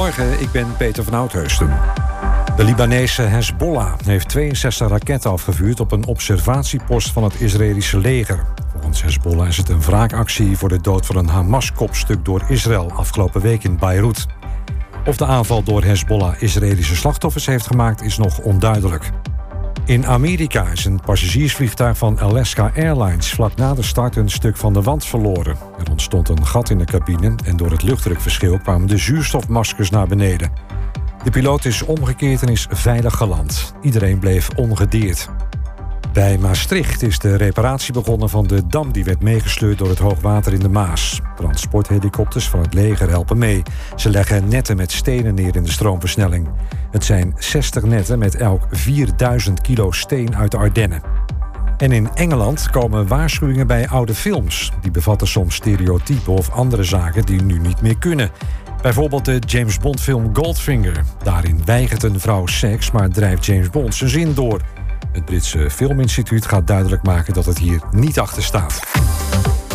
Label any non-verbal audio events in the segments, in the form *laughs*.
Goedemorgen, ik ben Peter van Oudheusden. De Libanese Hezbollah heeft 62 raketten afgevuurd op een observatiepost van het Israëlische leger. Volgens Hezbollah is het een wraakactie voor de dood van een Hamas-kopstuk door Israël afgelopen week in Beirut. Of de aanval door Hezbollah Israëlische slachtoffers heeft gemaakt is nog onduidelijk. In Amerika is een passagiersvliegtuig van Alaska Airlines vlak na de start een stuk van de wand verloren. Er ontstond een gat in de cabine en door het luchtdrukverschil kwamen de zuurstofmaskers naar beneden. De piloot is omgekeerd en is veilig geland. Iedereen bleef ongedeerd. Bij Maastricht is de reparatie begonnen van de dam die werd meegesleurd door het hoogwater in de Maas. Transporthelikopters van het leger helpen mee. Ze leggen netten met stenen neer in de stroomversnelling. Het zijn 60 netten met elk 4000 kilo steen uit de Ardennen. En in Engeland komen waarschuwingen bij oude films. Die bevatten soms stereotypen of andere zaken die nu niet meer kunnen. Bijvoorbeeld de James Bond film Goldfinger. Daarin weigert een vrouw seks, maar drijft James Bond zijn zin door. Het Britse Filminstituut gaat duidelijk maken dat het hier niet achter staat.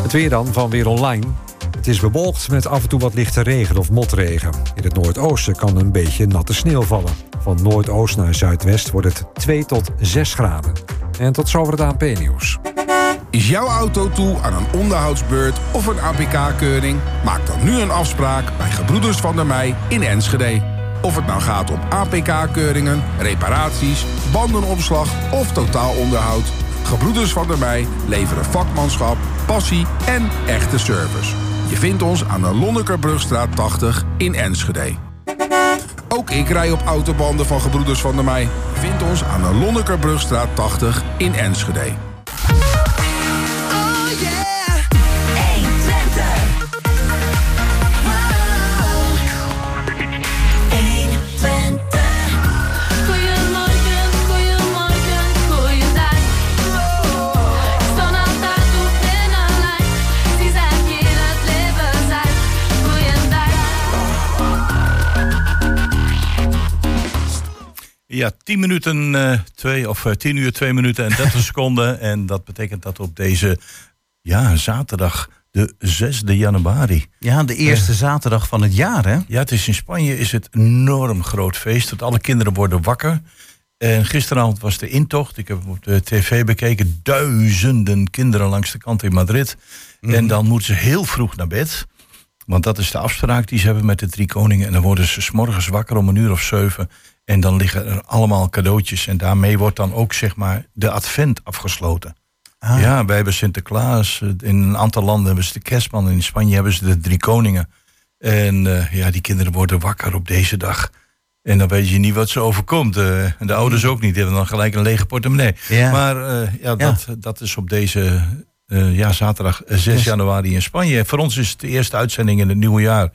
Het weer dan van Weer Online. Het is bewolkt met af en toe wat lichte regen of motregen. In het noordoosten kan een beetje natte sneeuw vallen. Van noordoost naar zuidwest wordt het 2 tot 6 graden. En tot zover het ANP-nieuws. Is jouw auto toe aan een onderhoudsbeurt of een APK-keuring? Maak dan nu een afspraak bij Gebroeders van der Mei in Enschede. Of het nou gaat om APK-keuringen, reparaties, bandenopslag of totaalonderhoud. Gebroeders van der Mei leveren vakmanschap, passie en echte service. Je vindt ons aan de Lonnekerbrugstraat 80 in Enschede. Ook ik rij op autobanden van Gebroeders van der Mei. Je vindt ons aan de Lonnekerbrugstraat 80 in Enschede. Ja, 10 minuten, eh, twee, of eh, 10 uur, 2 minuten en 30 *laughs* seconden. En dat betekent dat op deze ja, zaterdag, de 6e januari. Ja, de eerste zaterdag van het jaar, hè? Ja, het is in Spanje is het enorm groot feest. Dat alle kinderen worden wakker. En gisteravond was de intocht. Ik heb hem op de tv bekeken. Duizenden kinderen langs de kant in Madrid. En dan moeten ze heel vroeg naar bed. Want dat is de afspraak die ze hebben met de drie koningen. En dan worden ze 's morgens wakker om een uur of zeven. En dan liggen er allemaal cadeautjes. En daarmee wordt dan ook zeg maar de advent afgesloten. Ah. Ja, wij hebben Sinterklaas. eh, In een aantal landen hebben ze de kerstman. In Spanje hebben ze de drie koningen. En eh, ja, die kinderen worden wakker op deze dag. En dan weet je niet wat ze overkomt. eh, en de ouders ook niet. Die hebben dan gelijk een lege portemonnee. Ja. Maar ja, dat, dat is op deze ja, zaterdag eh, 6 januari in Spanje. Voor ons is het de eerste uitzending in het nieuwe jaar.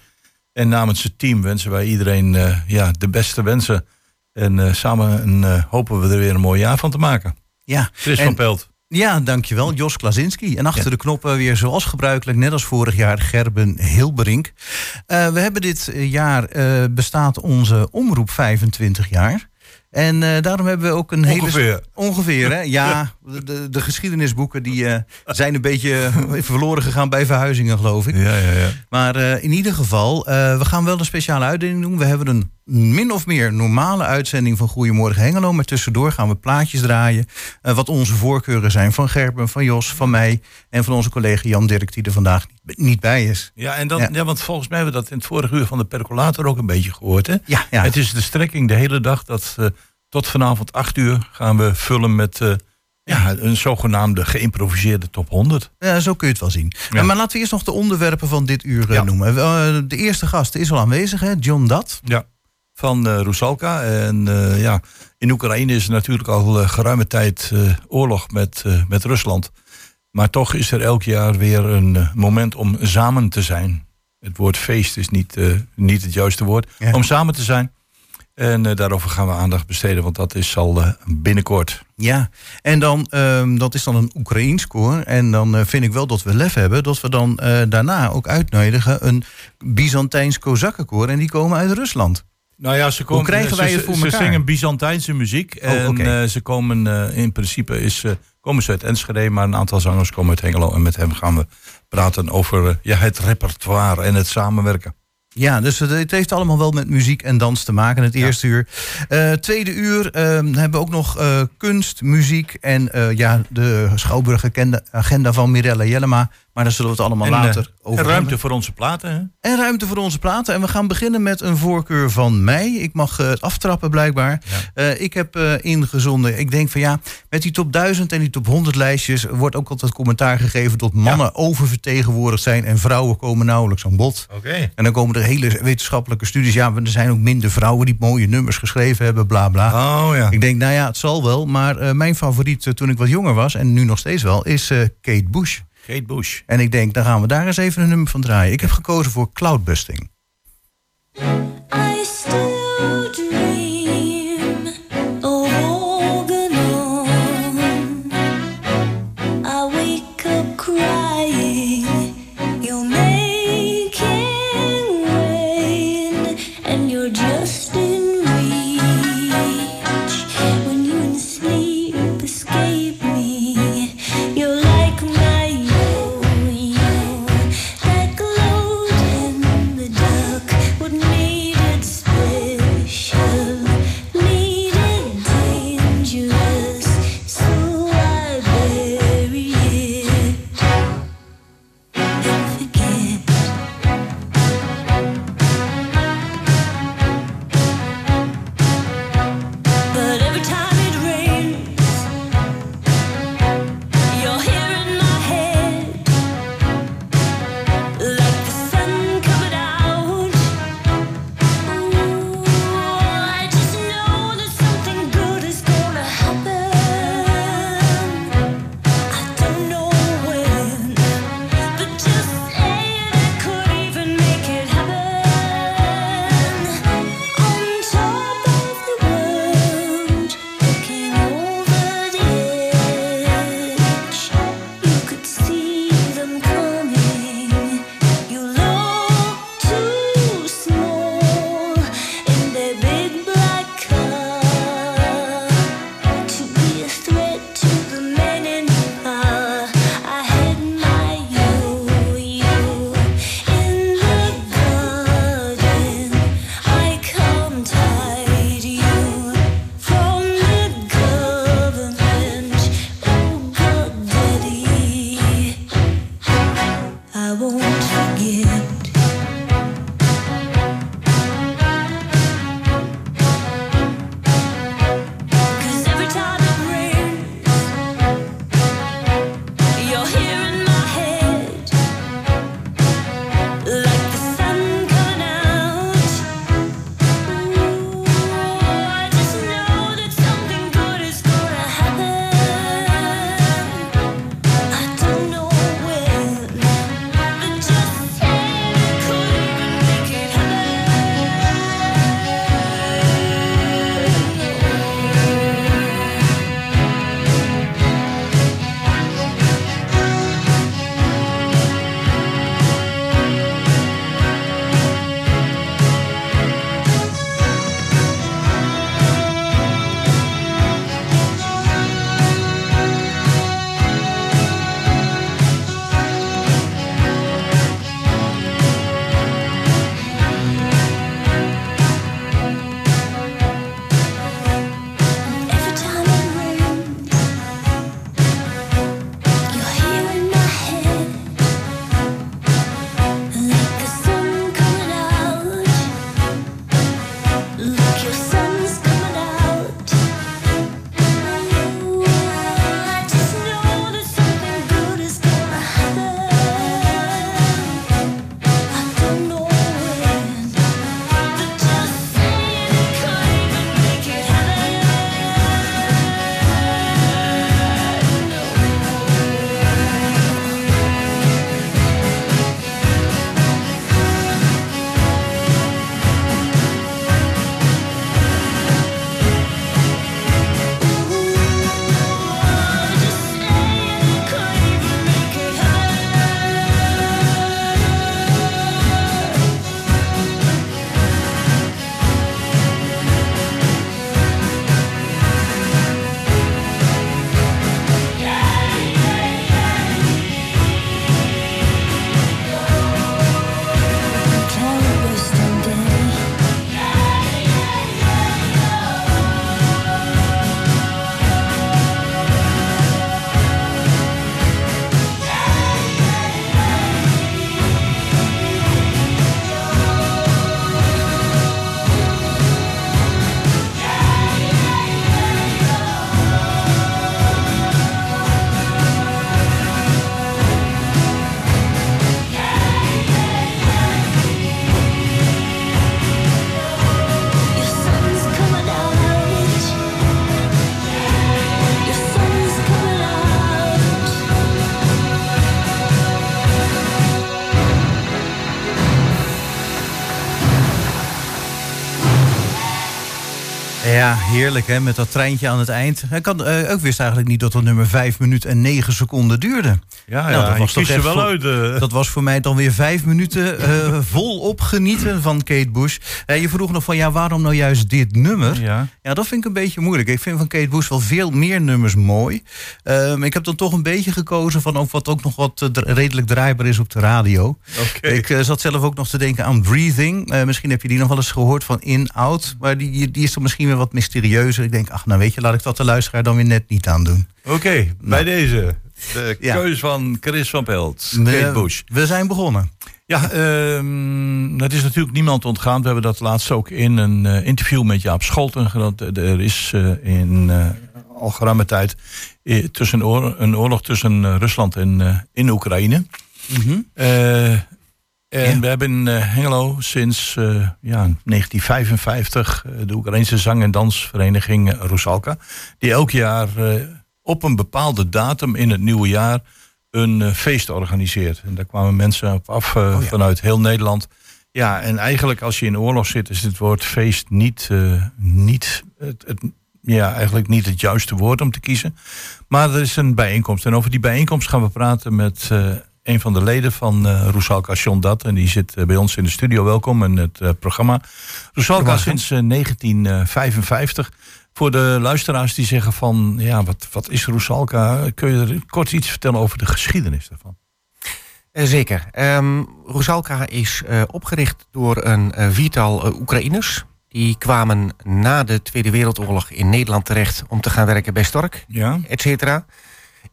En namens het team wensen wij iedereen ja, de beste wensen. En eh, samen eh, hopen we er weer een mooi jaar van te maken. Ja. Chris En- van Pelt. Ja, dankjewel. Jos Klasinski. En achter Ja. de knoppen weer zoals gebruikelijk, net als vorig jaar, Gerben Hilberink. Eh, we hebben dit jaar, bestaat onze omroep 25 jaar. En daarom hebben we ook een hele... Ongeveer. Ongeveer, hè? Ja, de, de geschiedenisboeken die zijn een beetje verloren gegaan bij verhuizingen, geloof ik. Ja, ja, ja. Maar in ieder geval, we gaan wel een speciale uitdeling doen. We hebben een min of meer normale uitzending van Goedemorgen Hengelo. Maar tussendoor gaan we plaatjes draaien. eh, wat onze voorkeuren zijn van Gerben, van Jos, van mij... en van onze collega Jan Dirk, die er vandaag niet, niet bij is. Ja, en dan, Ja. ja. want volgens mij hebben we dat in het vorige uur van de percolator ook een beetje gehoord. Hè? Ja, ja. Het is de strekking de hele dag dat eh, tot vanavond 8 uur gaan we vullen met eh, ja, een zogenaamde geïmproviseerde top 100. Ja, zo kun je het wel zien. Ja. Maar laten we eerst nog de onderwerpen van dit uur Ja. noemen. De eerste gast is al aanwezig, hè? John Dat. Ja. Van eh Rusalka. En eh, ja, in Oekraïne is er natuurlijk al eh, geruime tijd oorlog met, met Rusland. Maar toch is er elk jaar weer een moment om samen te zijn. Het woord feest is niet, niet het juiste woord. Ja. Om samen te zijn. En daarover gaan we aandacht besteden, want dat is al binnenkort. Ja, en dan, ehm, dat is dan een Oekraïens koor. En dan vind ik wel dat we lef hebben dat we dan daarna ook uitnodigen een Byzantijns Kozakkenkoor. En die komen uit Rusland. Nou ja, ze komen, krijgen wij het voor ze elkaar? zingen Byzantijnse muziek. en oké. eh, ze komen eh, in principe is, eh, komen ze uit Enschede, maar een aantal zangers komen uit Hengelo. En met hem gaan we praten over ja, het repertoire en het samenwerken. Ja, dus het, heeft allemaal wel met muziek en dans te maken. Het eerste uur. Eh, tweede uur eh, hebben we ook nog kunst, muziek en ja, de Schouwburg agenda, agenda van Mirella Jellema. Maar daar zullen we het allemaal En, eh, later over en ruimte voor onze platen. Hè? En ruimte voor onze platen. En we gaan beginnen met een voorkeur van mij. Ik mag eh, aftrappen blijkbaar. Eh, ik heb ingezonden. Ik denk van ja, met die top 1000 en die top 100 lijstjes... wordt ook altijd commentaar gegeven dat mannen oververtegenwoordigd zijn... en vrouwen komen nauwelijks aan bod. Oké. En dan komen er hele wetenschappelijke studies. Ja, er zijn ook minder vrouwen die mooie nummers geschreven hebben, bla bla. Oh ja. Ik denk, nou ja, het zal wel. Maar mijn favoriet toen ik wat jonger was, en nu nog steeds wel, is Kate Bush. Kate Bush. En ik denk, dan gaan we daar eens even een nummer van draaien. Ik heb gekozen voor Cloudbusting. Ja, heerlijk hè, met dat treintje aan het eind. Ik had eh, ook wist eigenlijk niet dat dat nummer 5 minuten en 9 seconden duurde. Ja, Nou, ja dat je was toch echt wel voor- uit. eh. Dat was voor mij dan weer vijf minuten eh, *laughs* volop genieten van Kate Bush. Eh, je vroeg nog van ja, waarom nou juist dit nummer? ja. Ja, dat vind ik een beetje moeilijk. Ik vind van Kate Bush wel veel meer nummers mooi. Ik heb dan toch een beetje gekozen van ook wat ook nog wat redelijk draaibaar is op de radio. Ik zat zelf ook nog te denken aan Breathing. Misschien heb je die nog wel eens gehoord van In Out. Maar die, die is dan misschien weer wat mysterieuzer. Ik denk, ach nou weet je, laat ik dat de luisteraar dan weer net niet aandoen. Oké, bij deze. De Ja. keus van Chris van Pelt. Kate Bush. We zijn begonnen. Ja, ehm dat is natuurlijk niemand ontgaan. We hebben dat laatst ook in een eh, interview met Jaap Scholten gedaan. Er is eh, in eh, al geruime tijd eh, tussen een oorlog tussen eh, Rusland en eh, in Oekraïne. Eh, en Ja. we hebben in eh, Hengelo sinds eh, ja, 1955 eh, de Oekraïnse zang- en dansvereniging eh, Rusalka. Die elk jaar eh, op een bepaalde datum in het nieuwe jaar een eh, feest organiseert. En daar kwamen mensen op af eh, ja. vanuit heel Nederland. Ja, en eigenlijk als je in oorlog zit, is het woord feest niet, eh, niet, het, het, ja, eigenlijk niet het juiste woord om te kiezen. Maar er is een bijeenkomst. En over die bijeenkomst gaan we praten met een van de leden van eh Roesalka, Dat. En die zit bij ons in de studio. Welkom in het eh, programma. Roesalka sinds eh, 1955. Voor de luisteraars die zeggen van, ja, wat, wat is Roesalka? Kun je er kort iets vertellen over de geschiedenis daarvan? Eh, zeker. Ehm Rusalka is eh, opgericht door een eh, viertal Oekraïners. Die kwamen na de Tweede Wereldoorlog in Nederland terecht om te gaan werken bij Stork, Ja? et cetera.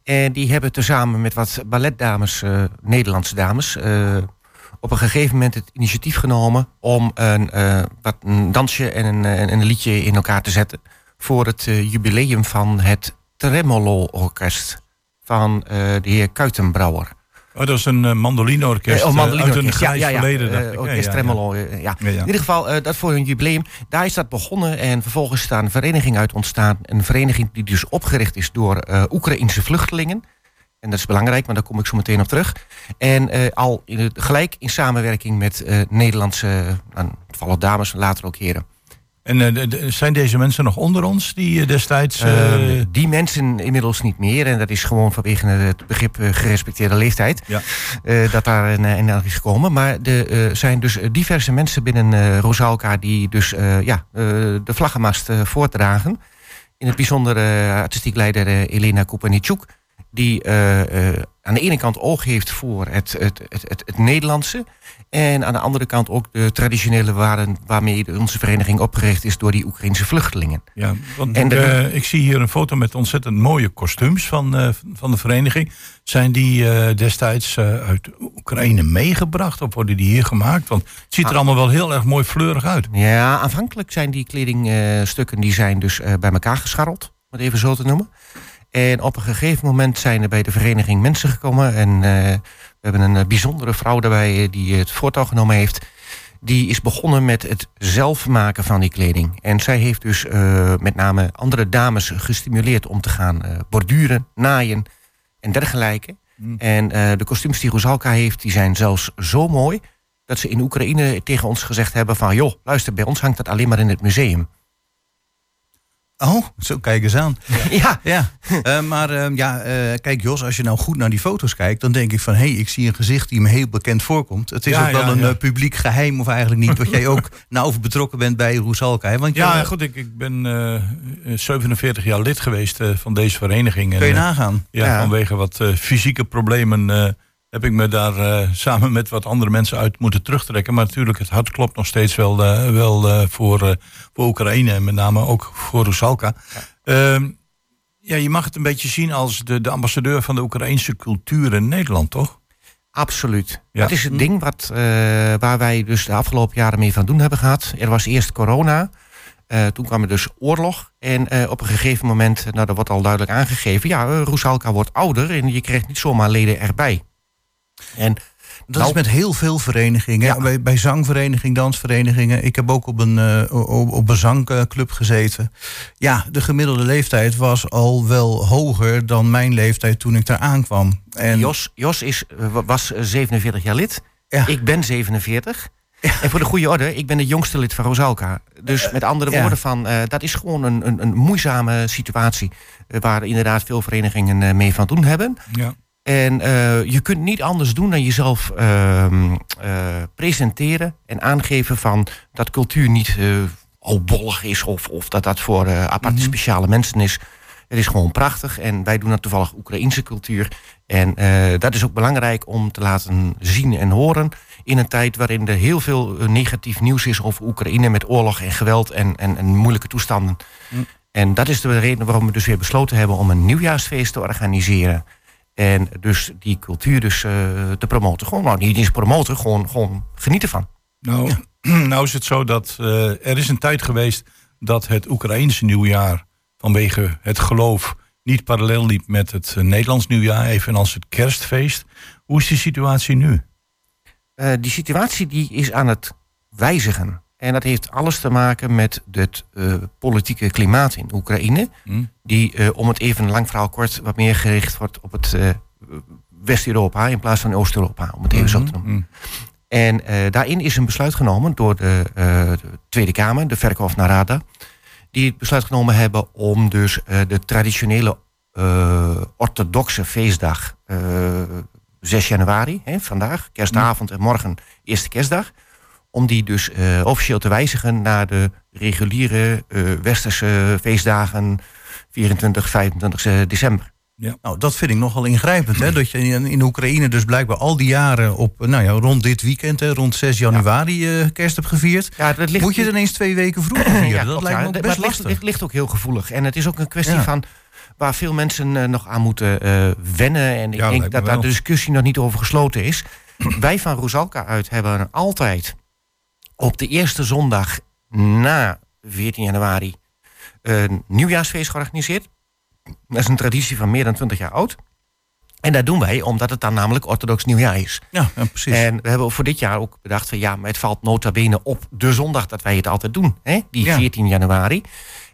En die hebben tezamen met wat balletdames, Nederlandse dames, op een gegeven moment het initiatief genomen om een, wat een dansje en een, en een liedje in elkaar te zetten voor het eh, jubileum van het Tremolo-orkest van eh, de heer Kuitenbrouwer. Oh, dat is een uh, Eh, oh, eh, uit een verleden. Dacht ik. Ja, orkest ja, ja. Tremolo, eh, ja. Ja, ja. In ieder geval, eh, dat voor hun jubileum. Daar is dat begonnen en vervolgens is daar een vereniging uit ontstaan. Een vereniging die dus opgericht is door eh Oekraïnse vluchtelingen. En dat is belangrijk, maar daar kom ik zo meteen op terug. En al in gelijk in samenwerking met Nederlandse, nou, toevallig dames, later ook heren. En eh, de- de- zijn deze mensen nog onder ons die eh, destijds... eh, Eh, die mensen inmiddels niet meer. En dat is gewoon vanwege het begrip gerespecteerde leeftijd. Ja. dat daar een, een is gekomen. Maar er zijn dus diverse mensen binnen Rosalka die dus ja, de vlaggenmast voortdragen. In het bijzonder artistiek leider Elena Kupanichuk. Die aan de ene kant oog heeft voor het, het, het, het, het Nederlandse. En aan de andere kant ook de traditionele waarden waarmee onze vereniging opgericht is door die Oekraïnse vluchtelingen. Ja, want En de- eh, ik zie hier een foto met ontzettend mooie kostuums van, eh, van de vereniging. Zijn die eh, destijds uit Oekraïne meegebracht of worden die hier gemaakt? Want het ziet er Ah. allemaal wel heel erg mooi fleurig uit. Ja, aanvankelijk zijn die kledingstukken die zijn dus bij elkaar gescharreld, om het even zo te noemen. En op een gegeven moment zijn er bij de vereniging mensen gekomen. En eh, we hebben een eh, bijzondere vrouw daarbij eh, die het voortouw genomen heeft. Die is begonnen met het zelf maken van die kleding. En zij heeft dus met name andere dames gestimuleerd om te gaan borduren, naaien en dergelijke. En eh, de kostuums die Rosalka heeft, die zijn zelfs zo mooi dat ze in Oekraïne tegen ons gezegd hebben van... joh, luister, bij ons hangt dat alleen maar in het museum. Oh, zo kijk eens aan. Ja, Ja, eh, maar eh, ja, eh, kijk Jos, als je nou goed naar die foto's kijkt... dan denk ik van, hé, hey, ik zie een gezicht die me heel bekend voorkomt. Het is Ja, ook wel ja, een eh, publiek geheim of eigenlijk niet... wat jij ook *laughs* nauw betrokken bent bij Roesalka. Hè? Want Ja, goed, ik, ik ben eh, 47 jaar lid geweest van deze vereniging. En, kun je nagaan. ja, Ja. vanwege wat fysieke problemen heb ik me daar eh, samen met wat andere mensen uit moeten terugtrekken. Maar natuurlijk, het hart klopt nog steeds wel, eh, wel eh, voor, voor Oekraïne en met name ook voor Rusalka. Ja. ja, je mag het een beetje zien als de, de ambassadeur van de Oekraïnse cultuur in Nederland, toch? absoluut. Ja. Dat is het ding wat, waar wij dus de afgelopen jaren mee van doen hebben gehad. Er was eerst corona. toen kwam er dus oorlog. En op een gegeven moment, nou dat wordt al duidelijk aangegeven... ja, uh, Roesalka wordt ouder en je krijgt niet zomaar leden erbij. En Dat Nou, is met heel veel verenigingen. Ja. Bij, bij zangverenigingen, dansverenigingen. Ik heb ook op een, eh, op, op een zangclub gezeten. Ja, de gemiddelde leeftijd was al wel hoger dan mijn leeftijd toen ik daar aankwam. En Jos, Jos is, eh, was eh, 47 jaar lid. Ja. Ik ben 47. En voor de goede orde, ik ben het jongste lid van Rosalka. Dus met andere ja. woorden, van, eh, dat is gewoon een, een, een moeizame situatie. eh, waar inderdaad veel verenigingen eh, mee van doen hebben. Ja. En eh, je kunt niet anders doen dan jezelf ehm, eh, presenteren en aangeven van dat cultuur niet eh albollig is of, of dat dat voor eh, aparte speciale mensen is. Het is gewoon prachtig en wij doen dat toevallig Oekraïense cultuur. En eh, dat is ook belangrijk om te laten zien en horen in een tijd waarin er heel veel eh, negatief nieuws is over Oekraïne met oorlog en geweld en, en, en moeilijke toestanden. En dat is de reden waarom we dus weer besloten hebben om een nieuwjaarsfeest te organiseren. En dus die cultuur dus eh, te promoten. Gewoon, nou niet eens promoten, gewoon, gewoon genieten van. Nou, *clears throat* nou is het zo dat eh, er is een tijd geweest dat het Oekraïense nieuwjaar vanwege het geloof niet parallel liep met het eh, Nederlands nieuwjaar, evenals het kerstfeest. Hoe is die situatie nu? Die situatie die is aan het wijzigen. En dat heeft alles te maken met het eh, politieke klimaat in Oekraïne. Hm? Die, eh, om het even lang verhaal kort, wat meer gericht wordt op het eh, West-Europa in plaats van Oost-Europa. Om het even zo te noemen. Hm. En daarin is een besluit genomen door de, de Tweede Kamer, de Verkhof Narada. Die het besluit genomen hebben om dus de traditionele orthodoxe feestdag, eh 6 januari, hè, vandaag, kerstavond en morgen, eerste kerstdag. Om die dus eh, officieel te wijzigen naar de reguliere eh, westerse feestdagen 24, 25 december. Nou, dat vind ik nogal ingrijpend. Hè? Dat je in, in Oekraïne dus blijkbaar al die jaren op, nou ja, rond dit weekend, hè, rond 6 januari, eh, kerst hebt gevierd. Ja, dat ligt Moet je het ineens twee weken vroeger *clears throat* vieren? Ja, dat klopt, lijkt ja. me ook Maar best het ligt, lastig. ligt, ligt ook heel gevoelig. En het is ook een kwestie Ja. van waar veel mensen eh, nog aan moeten eh, wennen. En ik Ja, denk dat daar de discussie nog niet over gesloten is. *clears throat* Wij van Rosalka uit hebben altijd op de eerste zondag na 14 januari een nieuwjaarsfeest georganiseerd. Dat is een traditie van meer dan 20 jaar oud. En dat doen wij omdat het dan namelijk orthodox nieuwjaar is. Ja, ja, precies. En we hebben voor dit jaar ook bedacht van ja, maar het valt nota bene op de zondag dat wij het altijd doen. Hè? Die Ja. 14 januari.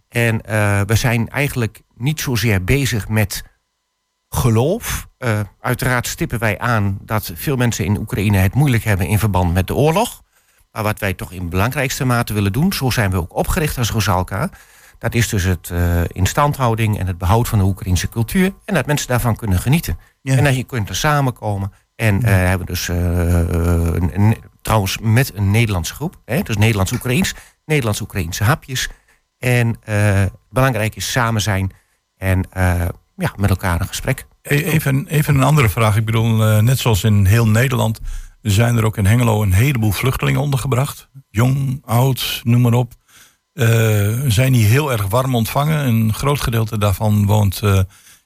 En eh, we zijn eigenlijk niet zozeer bezig met geloof. Eh, uiteraard stippen wij aan dat veel mensen in Oekraïne het moeilijk hebben in verband met de oorlog. Maar wat wij toch in belangrijkste mate willen doen, zo zijn we ook opgericht als Rosalka. Dat is dus het eh instandhouding en het behoud van de Oekraïnse cultuur. En dat mensen daarvan kunnen genieten. Ja. En dat je kunt er samenkomen. En eh hebben dus eh, een, een- trouwens met een Nederlandse groep. Hè, dus Nederlands-Oekraïens. Nederlands-Oekraïense hapjes. En belangrijk is samen zijn. En ja, met elkaar een gesprek. E- Even, even een andere vraag. Ik bedoel, net zoals in heel Nederland zijn er ook in Hengelo een heleboel vluchtelingen ondergebracht. Jong, oud, noem maar op. Eh, zijn die heel erg warm ontvangen. Een groot gedeelte daarvan woont eh,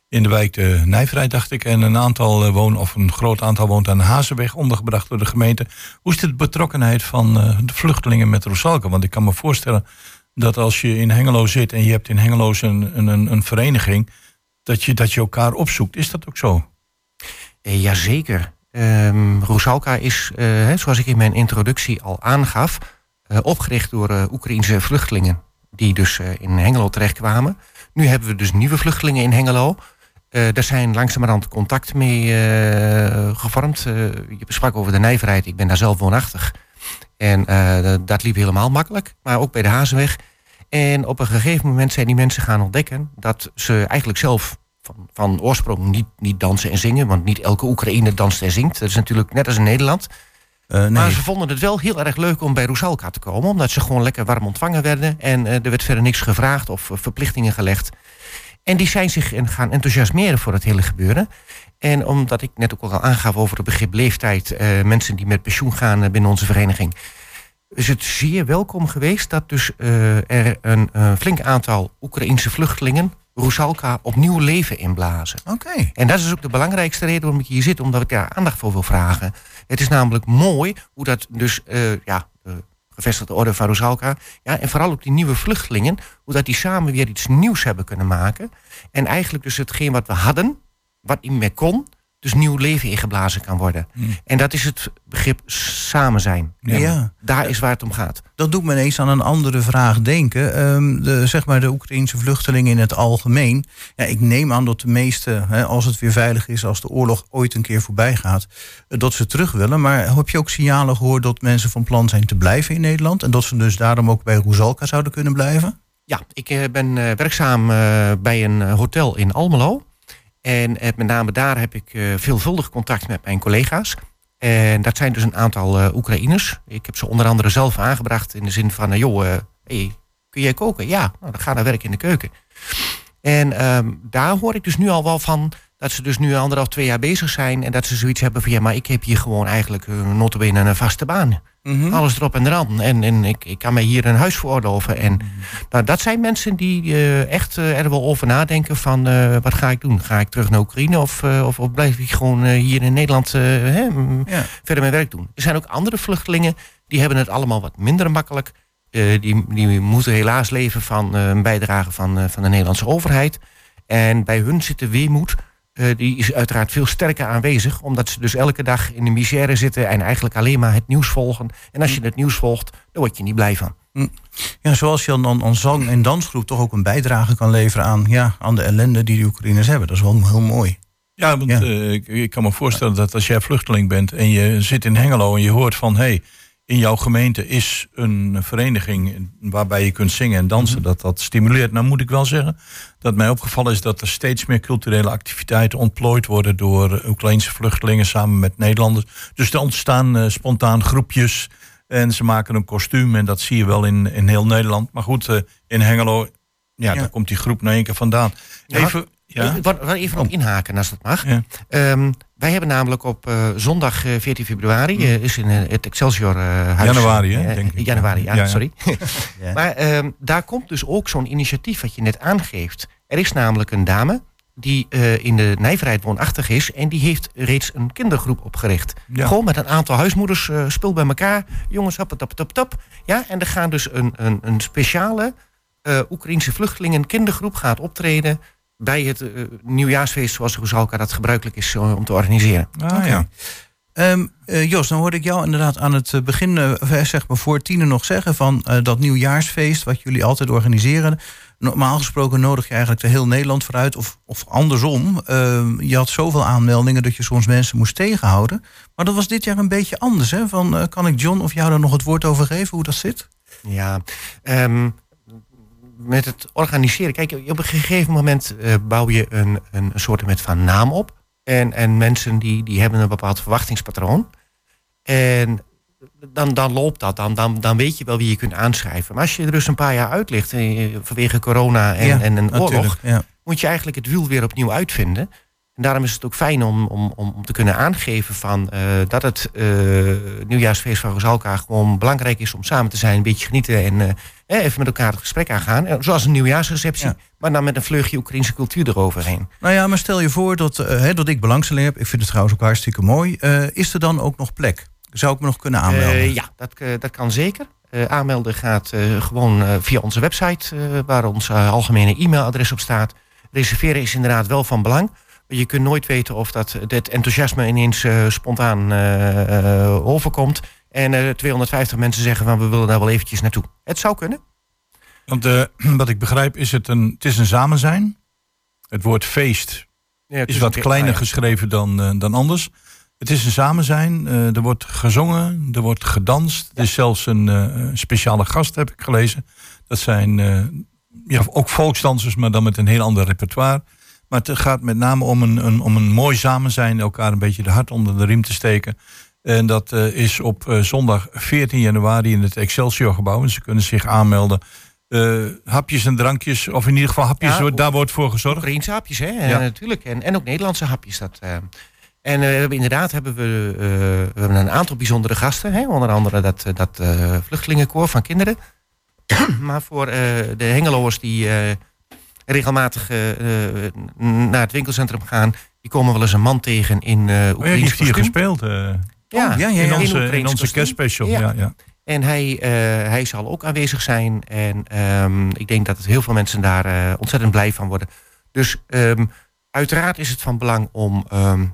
in de wijk de Nijverheid, dacht ik. En een aantal eh, of een groot aantal woont aan de Hazenweg, ondergebracht door de gemeente. Hoe is de betrokkenheid van de vluchtelingen met Rosalke? Want ik kan me voorstellen dat als je in Hengelo zit en je hebt in Hengelo een, een, een, vereniging, dat je, dat je elkaar opzoekt. Is dat ook zo? Jazeker. Ehm Rosalka is, eh, zoals ik in mijn introductie al aangaf, eh, opgericht door eh Oekraïnse vluchtelingen. Die dus in Hengelo terechtkwamen. Nu hebben we dus nieuwe vluchtelingen in Hengelo. Eh daar zijn langzamerhand contact mee gevormd. Eh, je sprak over de nijverheid. Ik ben daar zelf woonachtig. En dat liep helemaal makkelijk. Maar ook bij de Hazenweg. En op een gegeven moment zijn die mensen gaan ontdekken dat ze eigenlijk zelf van, van oorsprong niet, niet dansen en zingen. Want niet elke Oekraïner danst en zingt. Dat is natuurlijk net als in Nederland. Eh, nee. Maar ze vonden het wel heel erg leuk om bij Roesalka te komen. Omdat ze gewoon lekker warm ontvangen werden. En eh, er werd verder niks gevraagd of eh, verplichtingen gelegd. En die zijn zich en gaan enthousiasmeren voor het hele gebeuren. En omdat ik net ook al aangaf over het begrip leeftijd. mensen die met pensioen gaan binnen onze vereniging. Is het zeer welkom geweest dat dus er een flink aantal Oekraïnse vluchtelingen Roesalka opnieuw leven inblazen. Oké. En dat is ook de belangrijkste reden waarom ik hier zit, omdat ik daar aandacht voor wil vragen. Het is namelijk mooi hoe dat dus, eh, ja, de gevestigde orde van Rosalka, ja, en vooral ook die nieuwe vluchtelingen, hoe dat die samen weer iets nieuws hebben kunnen maken. En eigenlijk dus hetgeen wat we hadden, wat niet meer kon, dus nieuw leven ingeblazen kan worden. En dat is het begrip samen zijn. Ja. Daar is waar het om gaat. Dat doet me ineens aan een andere vraag denken. Ehm, de, zeg maar de Oekraïnse vluchtelingen in het algemeen. Ja, ik neem aan dat de meeste, hè, als het weer veilig is, als de oorlog ooit een keer voorbij gaat, eh, dat ze terug willen. Maar heb je ook signalen gehoord dat mensen van plan zijn te blijven in Nederland? En dat ze dus daarom ook bij Roesalka zouden kunnen blijven? Ja, ik eh, ben eh, werkzaam bij een hotel in Almelo. En eh, met name daar heb ik eh, veelvuldig contact met mijn collega's. En dat zijn dus een aantal eh, Oekraïners. Ik heb ze onder andere zelf aangebracht in de zin van... joh, hey, kun jij koken? Ja, nou, dan ga naar werk in de keuken. En ehm, daar hoor ik dus nu al wel van... dat ze dus nu anderhalf, twee jaar bezig zijn... en dat ze zoiets hebben van... ja, maar ik heb hier gewoon eigenlijk uh, een vaste baan. Alles erop en eraan. En, en ik, ik kan mij hier een huis veroorloven. En nou, dat zijn mensen die eh, echt eh, er wel over nadenken van... eh, wat ga ik doen? Ga ik terug naar Oekraïne of, eh, of, of blijf ik gewoon eh, hier in Nederland eh, hè, Ja. verder mijn werk doen? Er zijn ook andere vluchtelingen die hebben het allemaal wat minder makkelijk. Eh, die, die moeten helaas leven van eh, een bijdrage van, eh, van de Nederlandse overheid. En bij hun zit de weemoed... eh, die is uiteraard veel sterker aanwezig. Omdat ze dus elke dag in de misère zitten... en eigenlijk alleen maar het nieuws volgen. En als je het nieuws volgt, dan word je niet blij van. Ja, zoals je dan aan zang- en dansgroep toch ook een bijdrage kan leveren aan, ja, aan de ellende die de Oekraïners hebben. Dat is wel heel mooi. Ja, want Ja. eh, ik, ik kan me voorstellen dat als jij vluchteling bent en je zit in Hengelo en je hoort van hé, hey, in jouw gemeente is een vereniging waarbij je kunt zingen en dansen, dat dat stimuleert. Nou moet ik wel zeggen dat mij opgevallen is dat er steeds meer culturele activiteiten ontplooid worden door Oekraïnse vluchtelingen samen met Nederlanders. Dus er ontstaan eh, spontaan groepjes en ze maken een kostuum en dat zie je wel in, in heel Nederland. Maar goed, eh, in Hengelo, ja, Ja. daar komt die groep nou één keer vandaan. Ja. Even, ja. Even op inhaken als dat mag. Ja. Ehm, wij hebben namelijk op eh, zondag eh, 14 februari... eh, is in eh, het Excelsior eh, huis... Januari, hè, eh, denk ik. Januari, ja, Ja, ja. sorry. *laughs* *laughs* Ja. Maar ehm, daar komt dus ook zo'n initiatief wat je net aangeeft. Er is namelijk een dame die eh, in de nijverheid woonachtig is... en die heeft reeds een kindergroep opgericht. Gewoon met een aantal huismoeders, eh spul bij elkaar. Jongens, hop, top, top, top. Ja, en er gaan dus een, een, een speciale eh Oekraïnse vluchtelingen kindergroep gaat optreden... bij het eh, nieuwjaarsfeest zoals Roesalka dat gebruikelijk is eh, om te organiseren. Ah, ja. Ehm, eh, Jos, dan hoorde ik jou inderdaad aan het begin, zeg maar voor tienen nog zeggen van dat nieuwjaarsfeest wat jullie altijd organiseren. Normaal gesproken nodig je eigenlijk de heel Nederland vooruit of, of andersom. Ehm, je had zoveel aanmeldingen dat je soms mensen moest tegenhouden. Maar dat was dit jaar een beetje anders. Hè? Van, kan ik John of jou daar nog het woord over geven hoe dat zit? Ja, ehm, met het organiseren. Kijk, op een gegeven moment eh, bouw je een, een soort met van naam op. En, en mensen die, die hebben een bepaald verwachtingspatroon. En dan, dan loopt dat, dan, dan, dan weet je wel wie je kunt aanschrijven. Maar als je er dus een paar jaar uit ligt eh, vanwege corona en, Ja, en een oorlog. Ja. moet je eigenlijk het wiel weer opnieuw uitvinden. En daarom is het ook fijn om, om, om, te kunnen aangeven van, eh, dat het eh, nieuwjaarsfeest van Rosalka gewoon belangrijk is om samen te zijn, een beetje genieten en eh, even met elkaar het gesprek aangaan. Zoals een nieuwjaarsreceptie, Ja. maar dan met een vleugje Oekraïnse cultuur eroverheen. Nou ja, maar stel je voor dat, hè, dat ik belangstelling heb. Ik vind het trouwens ook hartstikke mooi. Is er dan ook nog plek? Zou ik me nog kunnen aanmelden? Ja, dat, dat kan zeker. Aanmelden gaat gewoon via onze website, waar ons algemene e-mailadres op staat. Reserveren is inderdaad wel van belang. Je kunt nooit weten of dat het enthousiasme ineens eh, spontaan eh, eh, overkomt. En eh 250 mensen zeggen van we willen daar wel eventjes naartoe. Het zou kunnen. Want eh, *clears throat* wat ik begrijp is het een, het is een samen zijn. Het woord feest Ja, het is wat kleiner ah, ja. geschreven dan, eh, dan anders. Het is een samen zijn. eh, er wordt gezongen, er wordt gedanst. Er is zelfs een eh, speciale gast, heb ik gelezen. Dat zijn eh, ja, ook volksdansers, maar dan met een heel ander repertoire. Maar het gaat met name om een, een, om een mooi samen zijn. Elkaar een beetje de hart onder de riem te steken. En dat eh, is op eh, zondag 14 januari in het Excelsior gebouw. En ze kunnen zich aanmelden. Eh, hapjes en drankjes, of in ieder geval hapjes, Ja, daar wordt voor gezorgd. Oekraïense hapjes, hè? Ja. Natuurlijk. En, en ook Nederlandse hapjes. Dat. En we hebben inderdaad hebben we, we hebben een aantal bijzondere gasten. Hè? Onder andere dat, dat vluchtelingenkoor van kinderen. *clears throat* maar voor de Hengeloers die regelmatig eh, eh, naar het winkelcentrum gaan... die komen wel eens een man tegen in eh Oh ja, die heeft hier gespeeld. eh, Ja, Oh, ja, ja, in onze, in onze kerstspecial. Ja. Ja. Ja, En hij, eh, hij zal ook aanwezig zijn. En ehm, ik denk dat het heel veel mensen daar eh, ontzettend blij van worden. Dus ehm, uiteraard is het van belang om ehm,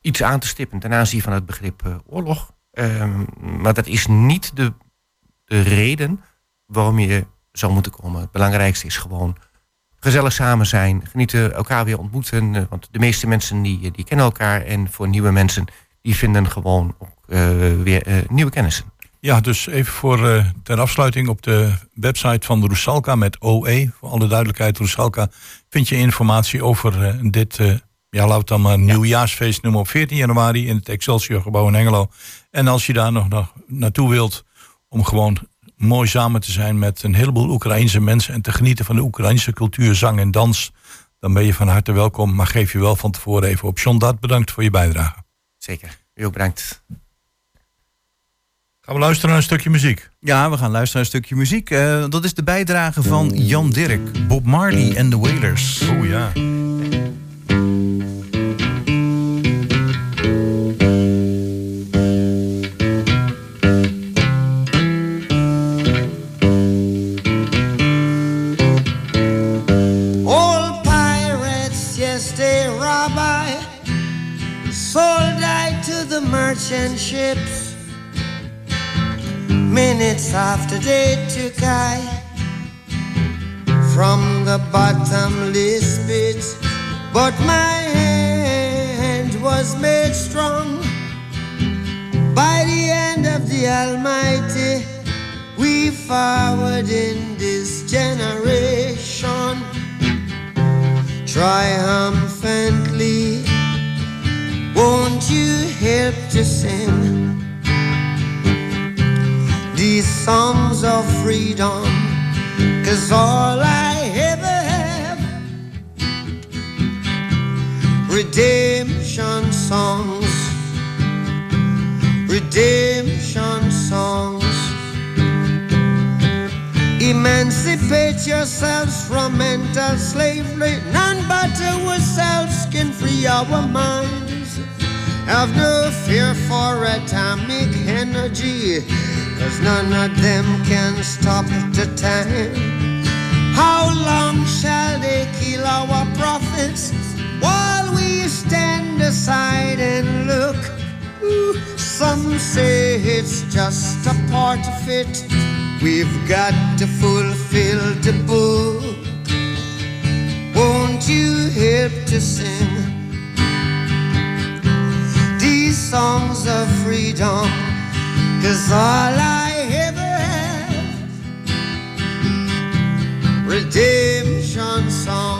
iets aan te stippen ten aanzien van het begrip eh, oorlog. Ehm, maar dat is niet de, de reden waarom je zou moeten komen. Het belangrijkste is gewoon gezellig samen zijn, genieten, elkaar weer ontmoeten. eh, want de meeste mensen die, die kennen elkaar. En voor nieuwe mensen, die vinden gewoon ook eh, weer eh, nieuwe kennissen. Ja, dus even voor ter afsluiting op de website van Rusalka met OE. Voor alle duidelijkheid, Rusalka vind je informatie over dit, ja, we het dan maar nieuwjaarsfeest noemen op 14 januari in het Excelsior gebouw in Hengelo. En als je daar nog, nog naartoe wilt om gewoon mooi samen te zijn met een heleboel Oekraïnse mensen en te genieten van de Oekraïnse cultuur, zang en dans, dan ben je van harte welkom. Maar geef je wel van tevoren even op. John Dart, bedankt voor je bijdrage. Zeker. U ook bedankt. Gaan we luisteren naar een stukje muziek. Ja, we gaan luisteren naar een stukje muziek. Eh, dat is de bijdrage van Jan Dirk, Bob Marley en de Wailers. Oeh ja. Merchant ships. Minutes after they took I from the bottomless pit, but my hand was made strong by the hand of the Almighty. We forward in this generation triumphantly. Won't you help to sing these songs of freedom? Cause all I ever have, redemption songs, redemption songs. Emancipate yourselves from mental slavery. None but ourselves can free our minds. Have no fear for atomic energy, cause none of them can stop the time. How long shall they kill our prophets while we stand aside and look? Some say it's just a part of it. We've got to fulfill the book. Won't you help to sing songs of freedom? Cause all I ever have, redemption songs,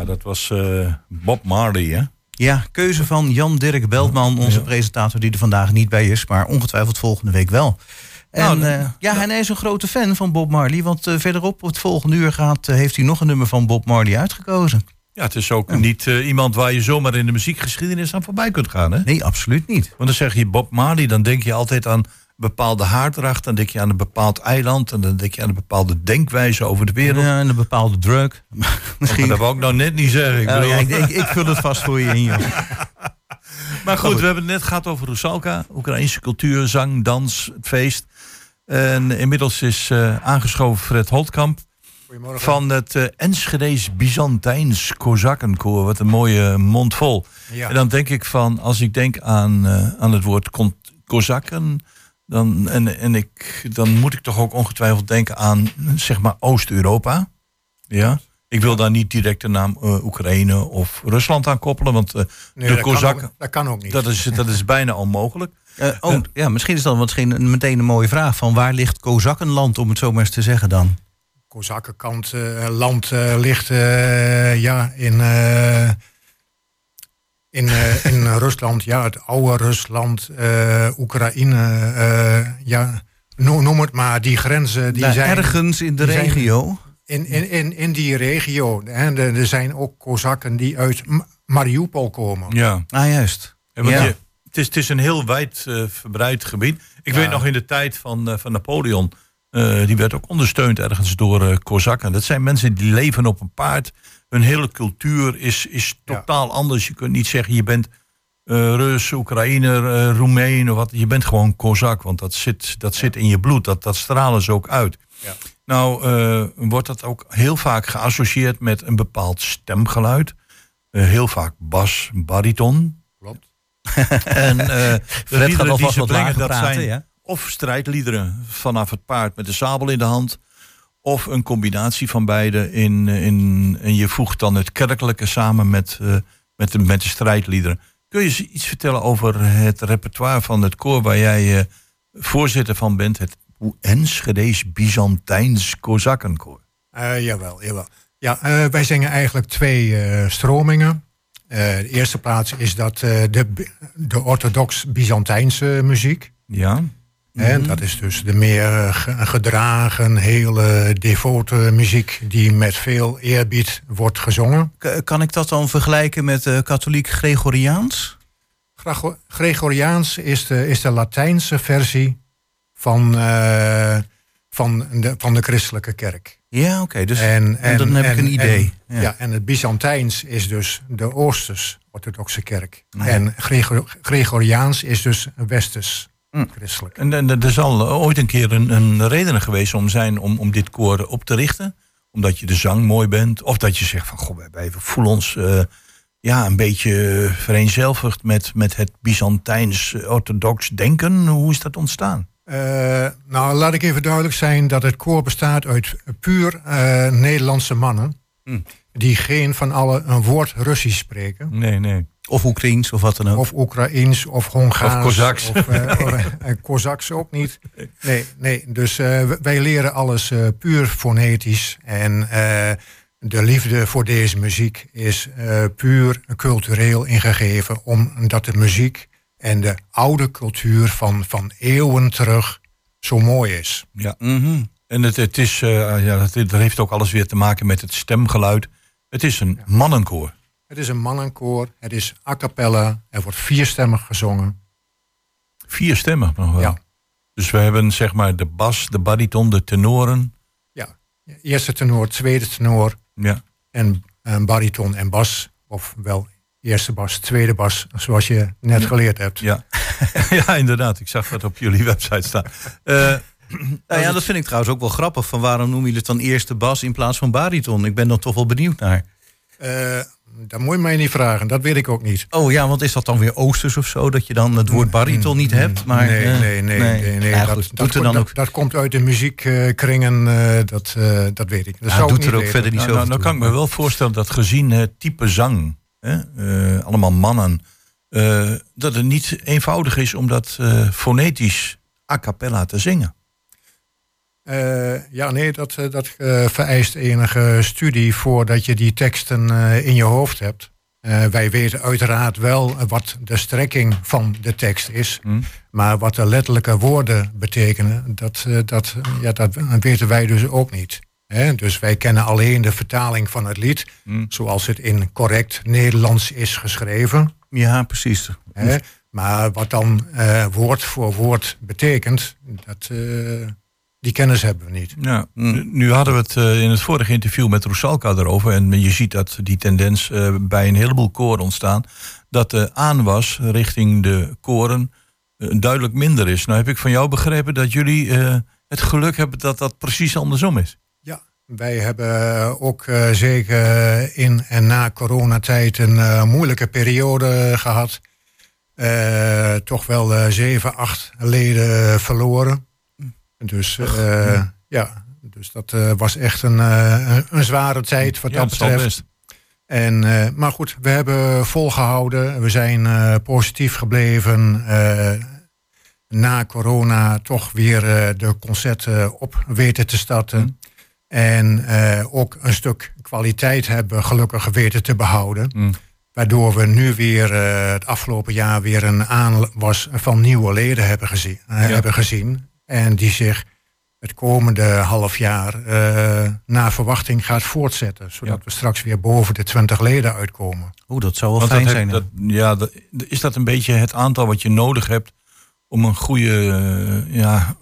Ja, dat was eh, Bob Marley, hè? Ja, keuze van Jan Dirk Beltman, onze presentator die er vandaag niet bij is, maar ongetwijfeld volgende week wel. En Nou, eh, ja, hij is een grote fan van Bob Marley, want eh, verderop op het volgende uur gaat, heeft hij nog een nummer van Bob Marley uitgekozen. Ja, het is ook niet iemand waar je zomaar in de muziekgeschiedenis aan voorbij kunt gaan. Hè? Nee, absoluut niet. Want dan zeg je Bob Marley, dan denk je altijd aan bepaalde haardracht. Dan denk je aan een bepaald eiland. En dan denk je aan een bepaalde denkwijze over de wereld. Ja, en een bepaalde drug. *laughs* Maar Misschien. dat wou ik nou net niet zeggen. Ik Oh, ja, ik, ik, ik vul het vast voor je in, joh. *laughs* Maar goed, we hebben het net gehad over Rusalka. Oekraïnse cultuur, zang, dans, het feest. En inmiddels is eh, aangeschoven Fred Holtkamp. Van het eh Enschede's Byzantijns Kozakkenkoor. Wat een mooie mond vol. Ja. En dan denk ik van, als ik denk aan, eh, aan het woord Kozakken... Dan, en, en ik, dan moet ik toch ook ongetwijfeld denken aan, zeg maar, Oost-Europa. Ja. Ik wil daar niet direct de naam eh, Oekraïne of Rusland aan koppelen. Want eh, Nee, de dat, kan Kozakken... ook, dat kan ook niet. Dat is, dat is bijna onmogelijk. Eh, oh, ja, misschien is dat misschien een- meteen een mooie vraag. Van waar ligt Kozakkenland, om het zo maar eens te zeggen dan? Kozakkenkant land eh, ligt eh, ja, in, eh, in, eh, in Rusland. Ja, het oude Rusland, eh, Oekraïne. eh, ja, no- noem het maar. Die grenzen die zijn ergens in de regio. in, in, in, in die regio. En er er zijn ook Kozakken die uit M- Mariupol komen. Ja. Ah, juist. En want Ja. je, het, is, het is een heel wijd eh, verbreid gebied. Ik weet nog in de tijd van, eh, van Napoleon. Eh, die werd ook ondersteund ergens door eh Kozakken. Dat zijn mensen die leven op een paard. Hun hele cultuur is, is Ja. totaal anders. Je kunt niet zeggen je bent eh Rus, Oekraïner, Roemeen of wat. Je bent gewoon Kozak, want dat zit, dat zit in je bloed. Dat, dat stralen ze ook uit. Ja. Nou wordt dat ook heel vaak geassocieerd met een bepaald stemgeluid. Heel vaak bas, bariton. Klopt. *laughs* En *laughs* de Fred gaat alvast wat brengen, lager dat praten, zijn ja? Of strijdliederen vanaf het paard met de sabel in de hand. Of een combinatie van beide. In, in, en je voegt dan het kerkelijke samen met, eh, met, de, met de strijdliederen. Kun je iets vertellen over het repertoire van het koor waar jij eh, voorzitter van bent? Het Enschede's Byzantijns Kozakkenkoor. Eh, jawel, jawel. Ja, eh, wij zingen eigenlijk twee eh, stromingen. Eh, de eerste plaats is dat eh, de, de orthodox-Byzantijnse muziek. Ja? Hè, dat is dus de meer eh, ge- gedragen, hele devote muziek die met veel eerbied wordt gezongen. K- Kan ik dat dan vergelijken met eh, katholiek Gregoriaans? Gregoriaans is de, is de Latijnse versie van, eh, van, de, van de christelijke kerk. Ja, oké. dus En, en, dan heb ik en- een idee. En, Ja. ja. en het Byzantijns is dus de Oosters-orthodoxe kerk. En Gregor- Gregoriaans is dus westers Hm. christelijk. En, en er zal ooit een keer een, een reden geweest om zijn om, om dit koor op te richten. Omdat je de zang mooi bent. Of dat je zegt van goh, wij- voelen ons eh, ja, een beetje vereenzelvigd met, met het Byzantijns eh, orthodox denken. Hoe is dat ontstaan? Eh, nou, laat ik even duidelijk zijn dat het koor bestaat uit puur eh, Nederlandse mannen. Hm. Die geen van allen een woord Russisch spreken. Nee, nee. Of Oekraïens of wat dan ook. Of Oekraïens of Hongaars. Of Kozaks. Of, eh, of, eh, *laughs* Kozaks ook niet. Nee, nee. dus eh, wij leren alles eh, puur fonetisch. En eh, de liefde voor deze muziek is eh, puur cultureel ingegeven. Omdat de muziek en de oude cultuur van, van eeuwen terug zo mooi is. Ja. Mhm. En het, het is, eh, ja, dat, dat heeft ook alles weer te maken met het stemgeluid. Het is een mannenkoor. Het is een mannenkoor, het is a cappella, er wordt vierstemmig gezongen. Vier stemmen nog wel. Ja. Dus we hebben zeg maar de bas, de bariton, de tenoren. Ja, eerste tenor, tweede tenor, Ja. en een bariton en bas. Of wel eerste bas, tweede bas, zoals je net geleerd hebt. Ja. *laughs* ja, inderdaad. Ik zag dat op jullie website staan. Eh, Nou ja, dat vind ik trouwens ook wel grappig. Van waarom noemen jullie het dan eerste bas in plaats van bariton? Ik ben dan toch wel benieuwd naar. Eh, dat moet je mij niet vragen, dat weet ik ook niet. Oh ja, want is dat dan weer oosters of zo? Dat je dan het woord bariton niet hebt? Maar, nee, eh, nee, nee, nee, nee. Ja, dat, goed, dat, er dan ook, dat komt uit de muziekkringen, eh, dat, eh, dat weet ik. Dat Ja, zou ik doet niet er ook weten. verder niet nou, zo nou, nou kan ik me wel voorstellen dat gezien het type zang, hè, eh, allemaal mannen, eh, dat het niet eenvoudig is om dat eh, fonetisch a cappella te zingen. Eh, ja, nee, dat, eh, dat eh, vereist enige studie voordat je die teksten in je hoofd hebt. Wij weten uiteraard wel wat de strekking van de tekst is. Hm. Maar wat de letterlijke woorden betekenen, dat, dat, ja, dat weten wij dus ook niet. Hè, dus wij kennen alleen de vertaling van het lied, Hm. zoals het in correct Nederlands is geschreven. Ja, precies. Hè? Maar wat dan woord voor woord betekent, dat, die kennis hebben we niet. Ja, nu- nu hadden we het eh, in het vorige interview met Roesalka erover. En je ziet dat die tendens eh, bij een heleboel koren ontstaan. Dat de aanwas richting de koren eh, duidelijk minder is. Nou heb ik van jou begrepen dat jullie eh, het geluk hebben dat dat precies andersom is. Ja, wij hebben ook eh, zeker in en na coronatijd een eh, moeilijke periode gehad. Eh, toch wel eh, zeven, acht leden verloren. Dus eh, ja, dus dat eh, was echt een, eh, een- een zware tijd wat Ja, dat betreft. En, maar goed, we hebben volgehouden. We zijn positief gebleven. na corona toch weer de concerten op weten te starten. En eh, ook een stuk kwaliteit hebben gelukkig weten te behouden. Mm. Waardoor we nu weer het afgelopen jaar weer een aanwas van nieuwe leden hebben gezien. hebben gezien en die zich het komende half jaar eh naar verwachting gaat voortzetten. Zodat Ja. we straks weer boven de 20 leden uitkomen. Oeh, dat zou wel Want fijn dat zijn. heb- dat, ja, dat, is dat een beetje het aantal wat je nodig hebt om een goede, eh, ja,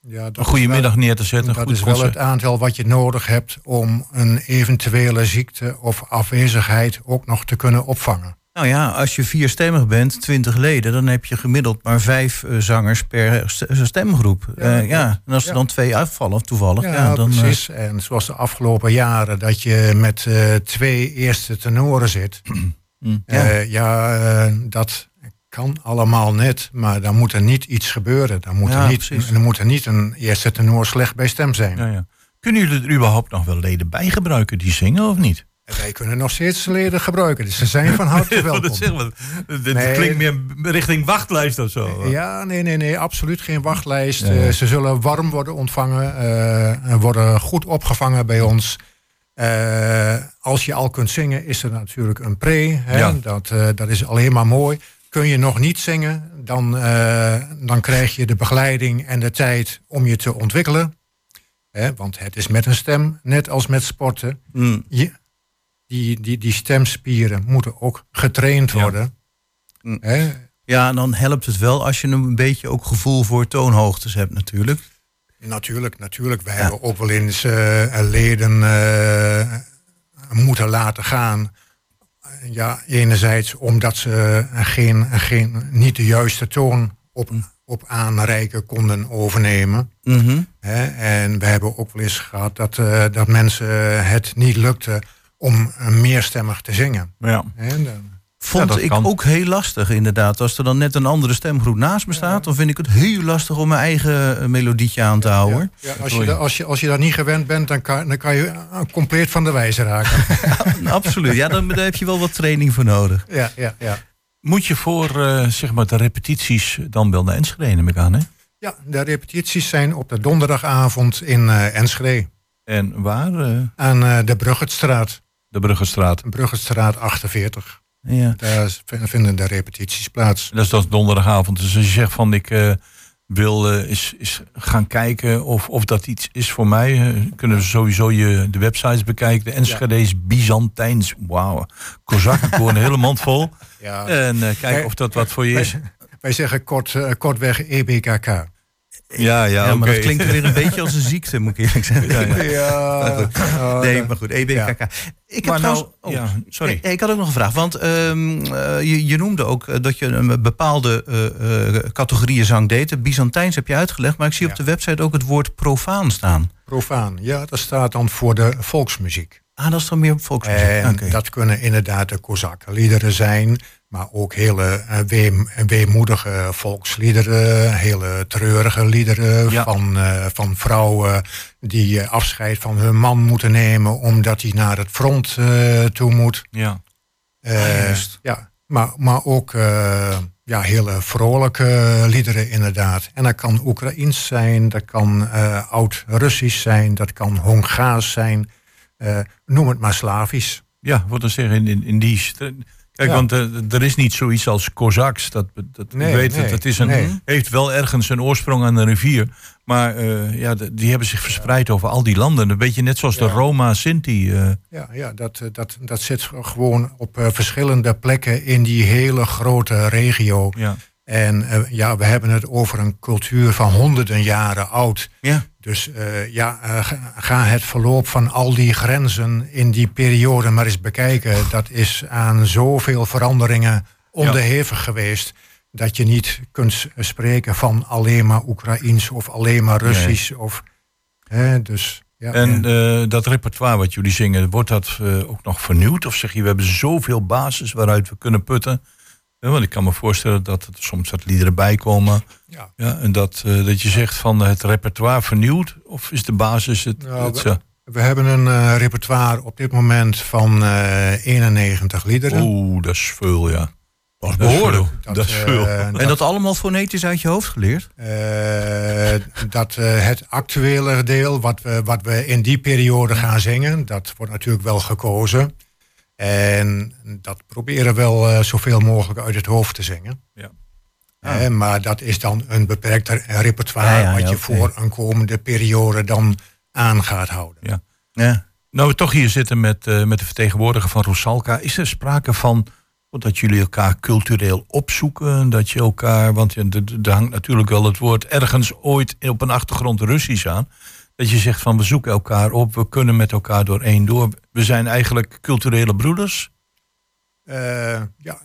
Ja, dat een goede wel- middag neer te zetten? Een Dat goed is wel concert? het aantal wat je nodig hebt om een eventuele ziekte of afwezigheid ook nog te kunnen opvangen. Nou ja, als je vierstemmig bent, 20 leden, dan heb je gemiddeld maar vijf eh, zangers per st- stemgroep. Ja, ja. En als er Ja. dan twee uitvallen, toevallig, ja, Ja, dan. eh, precies. En zoals de afgelopen jaren dat je met eh, twee eerste tenoren zit. *clears throat* mm, ja. eh, dat kan allemaal net, maar dan moet er niet iets gebeuren. Dan moet, er, niet, precies. dan moet er niet een eerste tenor slecht bij stem zijn. Ja, ja. Kunnen jullie er überhaupt nog wel leden bij gebruiken die zingen of niet? Wij kunnen nog steeds leden gebruiken, dus ze zijn van harte *laughs* welkom. dat zeg maar. Dit Nee. klinkt meer richting wachtlijst of zo. Ja, nee, nee, nee, absoluut geen wachtlijst. Eh, ze zullen warm worden ontvangen, eh, en worden goed opgevangen bij ons. Eh, als je al kunt zingen, is er natuurlijk een pre. Hè? Ja. Dat, dat is alleen maar mooi. Kun je nog niet zingen, dan, dan krijg je de begeleiding en de tijd om je te ontwikkelen. Hè? Want het is met een stem, net als met sporten. mm. Je, die, die, die stemspieren moeten ook getraind Ja. worden. Mm. Hè? ja, en dan helpt het wel als je een beetje ook gevoel voor toonhoogtes hebt, natuurlijk. Natuurlijk, natuurlijk. We hebben ook wel eens eh, leden eh, moeten laten gaan. Ja, enerzijds omdat ze geen, geen, niet de juiste toon op, op aanreiken konden overnemen. Mhm. Hè? En we hebben ook wel eens gehad dat, eh, dat mensen het niet lukte om eh, meerstemmig te zingen. Ja. Dan- Vond dat ik kan. ook heel lastig, inderdaad. Als er dan net een andere stemgroep naast me staat, dan vind ik het heel lastig om mijn eigen eh, melodietje aan te houden. Ja, als, je, als, je, als je daar niet gewend bent, dan kan, dan kan je eh, compleet van de wijze raken. *laughs* Absoluut. Ja, dan, daar heb je wel wat training voor nodig. ja, ja, ja. Moet je voor eh, zeg maar de repetities dan wel naar Enschede, neem ik aan, hè? Ja, de repetities zijn op de donderdagavond in eh, Enschede. En waar? eh, Aan eh, de Bruggetstraat. De Bruggenstraat. Bruggetstraat 48. Ja. Daar vinden de repetities plaats. Dat is dat donderdagavond. Dus als je zegt van ik eh, wil eh, eens, eens gaan kijken of, of dat iets is voor mij, eh, kunnen we sowieso je, de websites bekijken. De Enschede's Byzantijns. Wauw. *laughs* Een hele mond vol. Ja. En eh, kijken of dat wat voor je is. Wij, wij zeggen kort, kortweg EBKK. Ja, ja, Ja, maar dat klinkt weer een beetje als een ziekte, moet ik eerlijk zeggen. Ja, Nee, maar goed, EBKK. Ik heb Maar nou, trouwens- oh, ja, sorry. ik had ook nog een vraag. Want ehm, eh, je, je noemde ook eh, dat je een bepaalde eh, eh, categorieën zang deed. Byzantijns heb je uitgelegd, maar ik zie Ja. op de website ook het woord profaan staan. Profaan, ja, dat staat dan voor de volksmuziek. Ah, dat is dan meer volksmuziek. Dat kunnen inderdaad de Kozakkenliederen zijn, maar ook hele eh, weem- weemoedige volksliederen, hele treurige liederen Ja. van, eh, van vrouwen die eh, afscheid van hun man moeten nemen omdat hij naar het front toe moet. Ja. Juist. ja, maar, maar ook ja, hele vrolijke liederen inderdaad. En dat kan Oekraïens zijn, dat kan oud-Russisch zijn, dat kan Hongaars zijn. Eh, noem het maar Slavisch. Ja, wat dan zeggen in, in, in die. Kijk, Ja. want eh, er is niet zoiets als Kozaks. Dat, dat, Nee, weet nee, Het is een, nee. heeft wel ergens een oorsprong aan de rivier. Maar eh, ja, die hebben zich verspreid over al die landen. Een beetje net zoals de. Roma Sinti. Ja, ja dat, dat, dat zit gewoon op verschillende plekken in die hele grote regio. ja. En ja, we hebben het over een cultuur van honderden jaren oud. Ja. Dus eh, ja, eh, ga- het verloop van al die grenzen in die periode maar eens bekijken. Dat is aan zoveel veranderingen onderhevig geweest. Dat je niet kunt spreken van alleen maar Oekraïens of alleen maar Russisch. Of, hè, dus, ja, En ja. eh, dat repertoire wat jullie zingen, wordt dat ook nog vernieuwd? Of zeg je, we hebben zoveel basis waaruit we kunnen putten? Ja, want ik kan me voorstellen dat er soms wat liederen bij komen. Ja. Ja, en dat, eh, dat je zegt van het repertoire vernieuwd? Of is de basis het... Nou, het we- hebben een eh, repertoire op dit moment van eh 91 liederen. Oeh, dat is veel, ja. Dat is Dat is behoorlijk. veel. Dat is eh, veel. En dat allemaal fonetisch uit je hoofd geleerd? Eh, dat eh, het actuele deel, wat we, wat we in die periode gaan zingen, dat wordt natuurlijk wel gekozen. En dat proberen we wel eh, zoveel mogelijk uit het hoofd te zingen. Ja. Eh, maar dat is dan een beperkter repertoire Ja, ja, wat ja, je voor een komende periode dan aan gaat houden. Ja. Ja. Nou, we toch hier zitten met, eh, met de vertegenwoordiger van Rosalka. Is er sprake van dat jullie elkaar cultureel opzoeken? Dat je elkaar, want er er hangt natuurlijk wel het woord ergens ooit op een achtergrond Russisch aan. Dat je zegt van we zoeken elkaar op, we kunnen met elkaar door één door. We zijn eigenlijk culturele broeders. Eh, ja,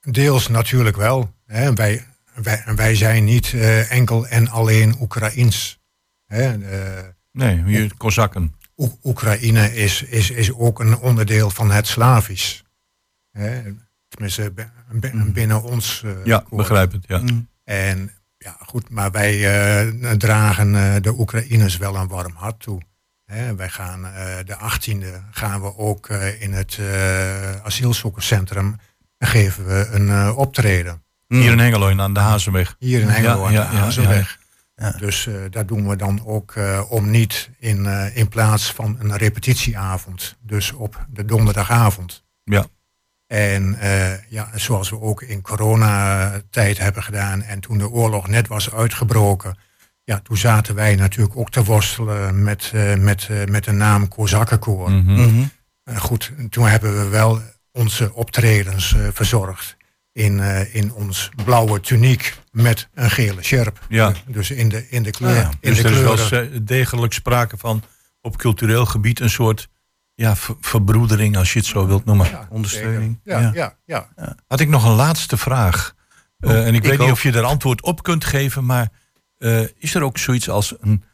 deels natuurlijk wel. Hè. Wij, wij, wij zijn niet eh, enkel en alleen Oekraïens. Hè. Eh, Nee, hier Kozakken. Oe- Oekraïne is, is, is ook een onderdeel van het Slavisch. Hè. Tenminste, b- binnen ons. eh, Ja, koor. begrijp het. Ja. Mm. En ja, goed, maar wij eh, dragen eh, de Oekraïners wel een warm hart toe. Wij gaan eh, de 18e gaan we ook eh, in het eh, asielzoekerscentrum geven we een optreden. Hier in Hengelo in aan de Hazenweg. Hier in Hengelo aan Ja, de ja, Hazenweg. ja. Dus dat doen we dan ook om niet in, in plaats van een repetitieavond, dus op de donderdagavond. Ja. En ja, zoals we ook in coronatijd hebben gedaan en toen de oorlog net was uitgebroken, ja, toen zaten wij natuurlijk ook te worstelen met, eh, met, eh, met de naam Kozakkenkoor. Mhm. Mhm. Eh, goed, toen hebben we wel onze optredens eh, verzorgd in, eh, in ons blauwe tuniek met een gele sjerp. Ja. Dus in de, in de kleur. Ah, ja. in Dus de er is wel kleuren. ze- degelijk sprake van op cultureel gebied een soort ja, ver- verbroedering, als je het zo wilt noemen. Ja, ondersteuning. Ja, ja. Ja, Had ik nog een laatste vraag. Eh, en ik, ik weet niet of je er antwoord op kunt geven, maar eh, is er ook zoiets als een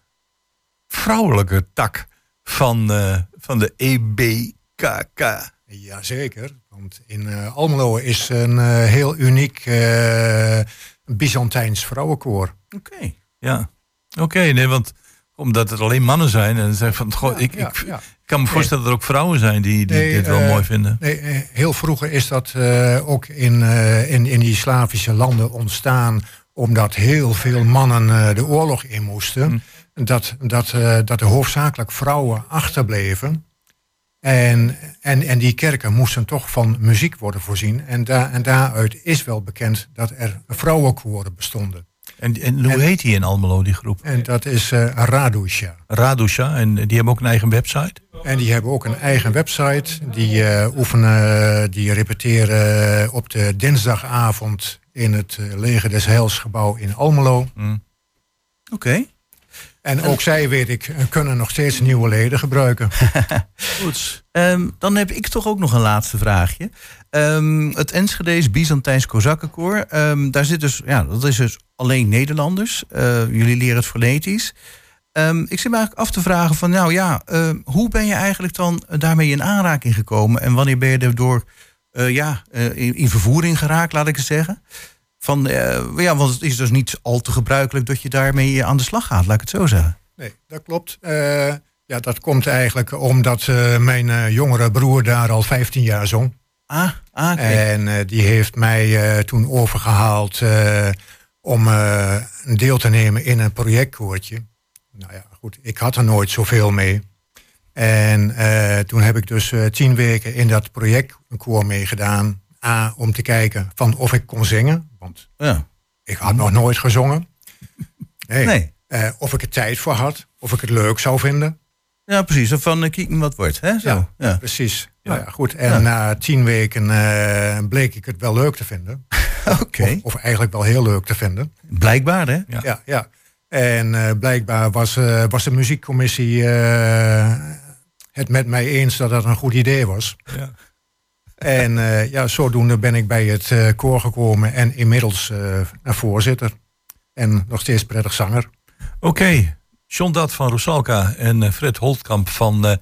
vrouwelijke tak van, eh, van de EBKK? Jazeker, want in eh, Almelo is een heel uniek Byzantijns vrouwenkoor. Oké. Ja, oké, nee, want omdat het alleen mannen zijn en zeggen van, goh, ik, Ja, ik, ja. kan me voorstellen dat er ook vrouwen zijn die, die Nee, dit wel mooi vinden. Nee, heel vroeger is dat ook in, in, in die Slavische landen ontstaan, omdat heel veel mannen eh, de oorlog in moesten. Dat, dat, eh, dat er hoofdzakelijk vrouwen achterbleven. En, en, en die kerken moesten toch van muziek worden voorzien. En, daar en daaruit is wel bekend dat er vrouwenkoren bestonden. En, en hoe en- heet die in Almelo, die groep? En dat is eh Radusha. Radusha, en die hebben ook een eigen website? En die hebben ook een eigen website. Die eh, oefenen, die repeteren op de dinsdagavond in het eh, Leger des Heils gebouw in Almelo. Oké. En ook zij, weet ik, eh, kunnen nog steeds nieuwe leden gebruiken. *laughs* Goed. Ehm, dan heb ik toch ook nog een laatste vraagje. Ehm, het Enschede's Byzantijns Kozakkenkoor. ehm, daar zit dus, ja, dat is dus alleen Nederlanders. Eh, jullie leren het fonetisch. Ehm, ik zit me eigenlijk af te vragen van, nou ja, hoe ben je eigenlijk dan daarmee in aanraking gekomen? En wanneer ben je er door, eh, ja, eh, in, in vervoering geraakt, laat ik het zeggen? Van, ja, want het is dus niet al te gebruikelijk dat je daarmee aan de slag gaat, laat ik het zo zeggen. Nee, dat klopt. Ja, dat komt eigenlijk omdat mijn jongere broer daar al 15 jaar zong. Ah, ah. En eh, die heeft mij eh, toen overgehaald eh, om een deel te nemen in een projectkoortje. Nou ja, goed, ik had er nooit zoveel mee. En toen heb ik dus tien weken in dat projectkoor meegedaan. A, om te kijken van of ik kon zingen. Want Ja. ik had nog nooit gezongen. *laughs* Nee. Nee. Of ik er tijd voor had. Of ik het leuk zou vinden. Ja, precies. Of van kieken wat wordt. Hè? Zo. Ja. Ja, precies. Nou ja, goed. En na tien weken eh, bleek ik het wel leuk te vinden. *laughs* Oké. Of, of eigenlijk wel heel leuk te vinden. Blijkbaar, hè? Ja. Ja, ja. En eh, blijkbaar was, eh, was de muziekcommissie het met mij eens dat dat een goed idee was. Ja. *laughs* En ja, zodoende ben ik bij het koor gekomen en inmiddels naar voorzitter. En nog steeds prettig zanger. Oké, John Dat van Rosalka en Fred Holtkamp van eh,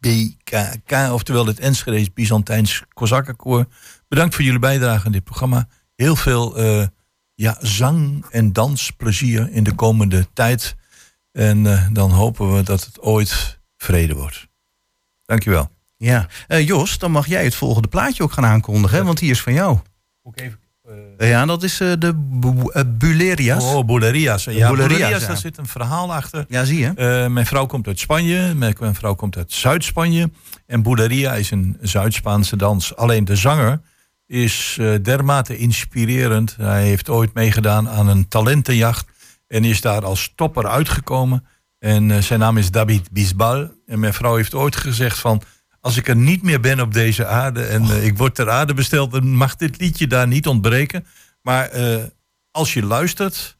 EBKK, oftewel het Enschede's Byzantijns Kozakkenkoor. Bedankt voor jullie bijdrage aan dit programma. Heel veel eh, ja, zang- en dansplezier in de komende tijd. En eh, dan hopen we dat het ooit vrede wordt. Dankjewel. Ja. Eh, Jos, dan mag jij het volgende plaatje ook gaan aankondigen, want die is van jou. Ook even, ja, dat is eh, de Bu- eh, Buleria's. Oh, Bouleria's. Ja, ja. daar zit een verhaal achter. Ja, zie je. Eh, mijn vrouw komt uit Spanje. Mijn vrouw komt uit Zuid-Spanje. En Bouleria is een Zuid-Spaanse dans. Alleen de zanger is eh, dermate inspirerend. Hij heeft ooit meegedaan aan een talentenjacht. En is daar als topper uitgekomen. En eh, zijn naam is David Bisbal. En mijn vrouw heeft ooit gezegd van... Als ik er niet meer ben op deze aarde en eh, ik word ter aarde besteld... dan mag dit liedje daar niet ontbreken. Maar eh, als je luistert,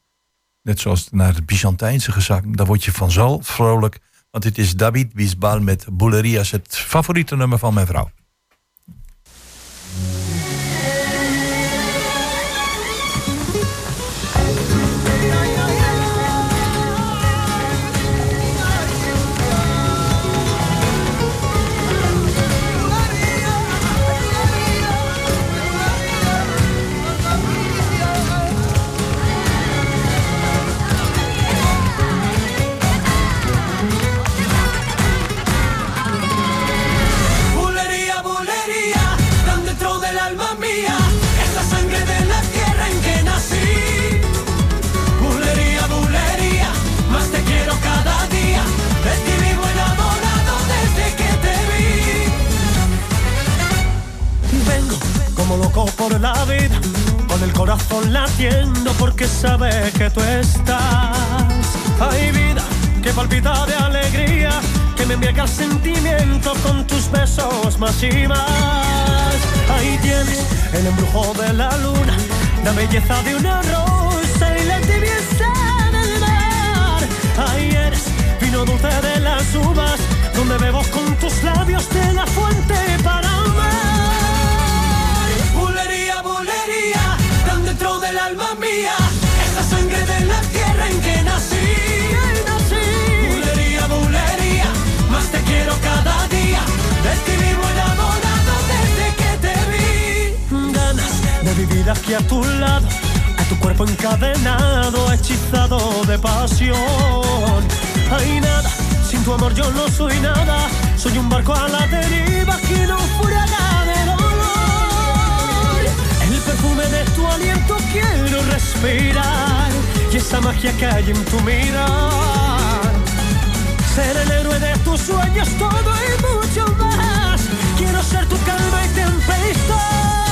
net zoals naar het Byzantijnse gezang... dan word je vanzelf vrolijk. Want het is David Bisbal met Boulerias, het favoriete nummer van mijn vrouw. Corazón latiendo porque sabe que tú estás. Hay vida que palpita de alegría, que me embriaga el sentimiento con tus besos más y más. Ahí tienes el embrujo de la luna, la belleza de una rosa y la tibieza del mar. Ahí eres vino dulce de las uvas, donde bebo con tus labios de la fuente para alma mía, es la sangre de la tierra en que nací. Bulería, bulería, más te quiero cada día, vivo enamorado desde que te vi. Ganas de vivir aquí a tu lado, a tu cuerpo encadenado, hechizado de pasión. Hay nada, sin tu amor yo no soy nada, soy un barco a la deriva que no de dolor. El perfume de tu aliento respirar y esa magia que hay en tu mirar. Ser el héroe de tus sueños, todo y mucho más. Quiero ser tu calma y tempestad.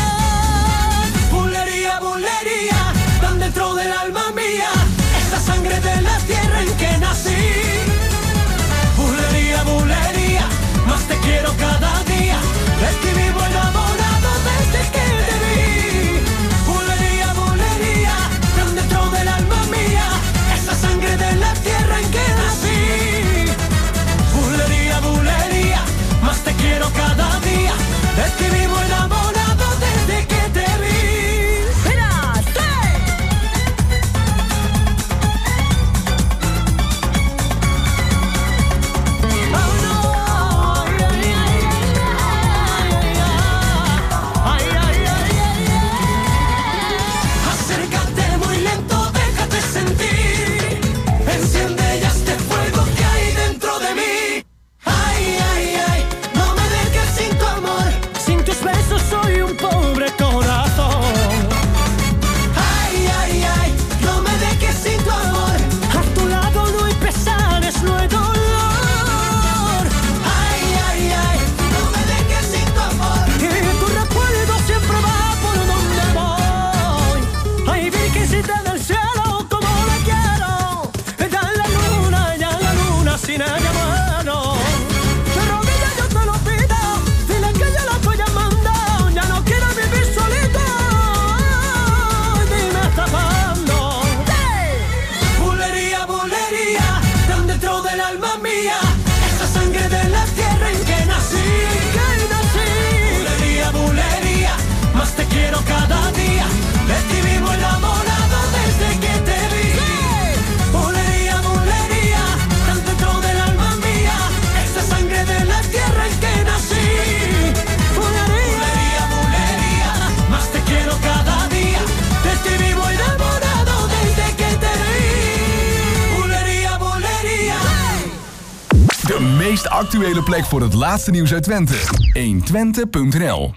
Actuele plek voor het laatste nieuws uit Twente. 120.nl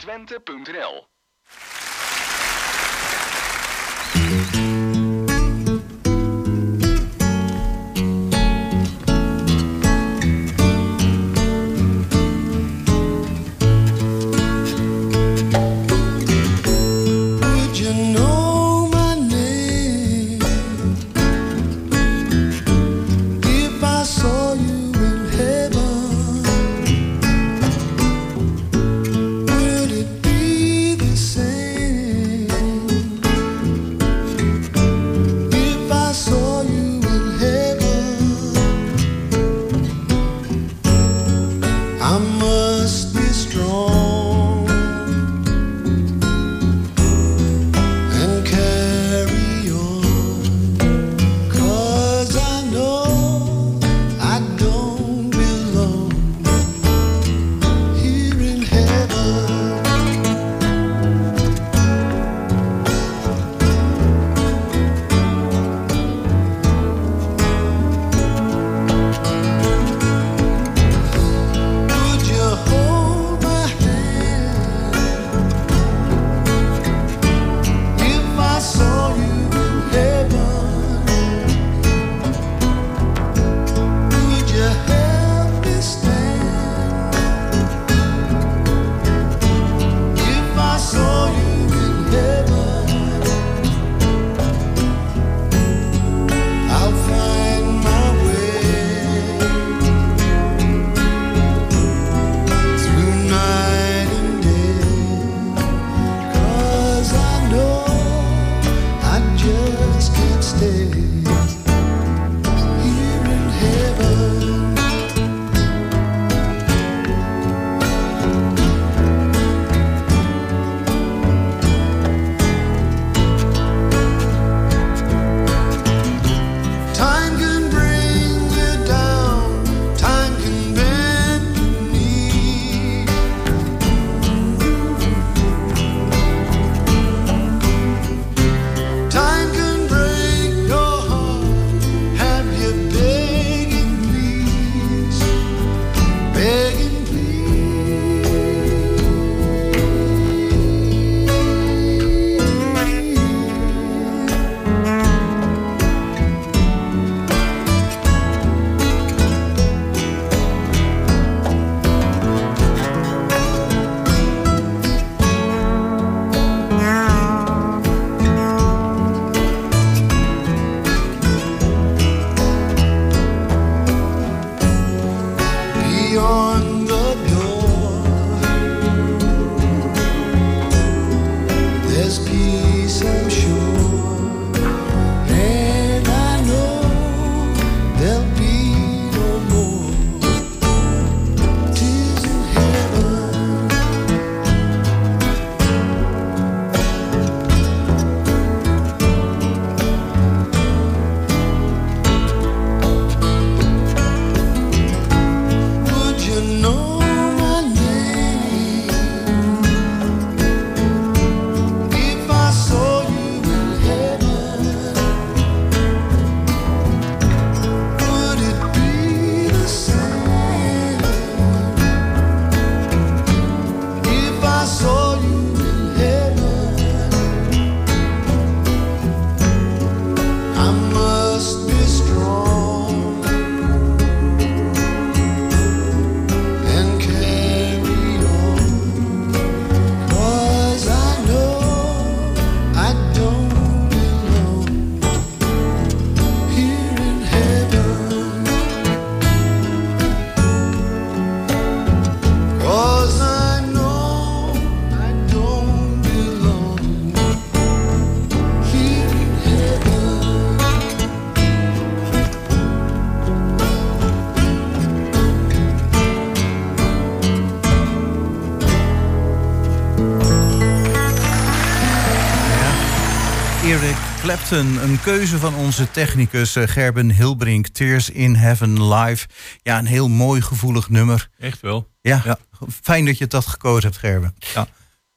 Clapton, een keuze van onze technicus eh, Gerben Hilbrink. Tears in Heaven Live. Ja, een heel mooi gevoelig nummer. Echt wel. Ja, fijn dat je dat gekozen hebt, Gerben. Ja.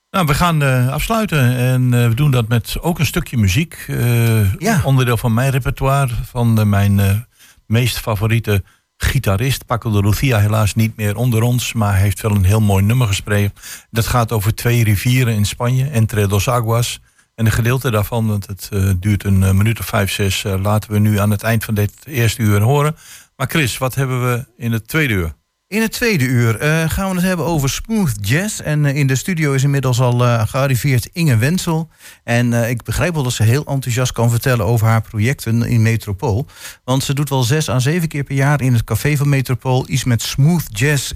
Nou, we gaan eh, afsluiten en eh, we doen dat met ook een stukje muziek. Ja. Onderdeel van mijn repertoire, van mijn meest favoriete gitarist. Paco de Lucia helaas niet meer onder ons, maar hij heeft wel een heel mooi nummer gesproken. Dat gaat over twee rivieren in Spanje, Entre dos Aguas. En een gedeelte daarvan, want het eh, duurt een eh, minuut of vijf, zes, eh, laten we nu aan het eind van dit eerste uur horen. Maar Chris, wat hebben we in het tweede uur? In het tweede uur eh, gaan we het hebben over smooth jazz. En eh, in de studio is inmiddels al eh, gearriveerd Inge Wensel. En ik begrijp wel dat ze heel enthousiast kan vertellen over haar projecten in Metropool. Want ze doet wel zes à zeven keer per jaar in het café van Metropool iets met smooth jazz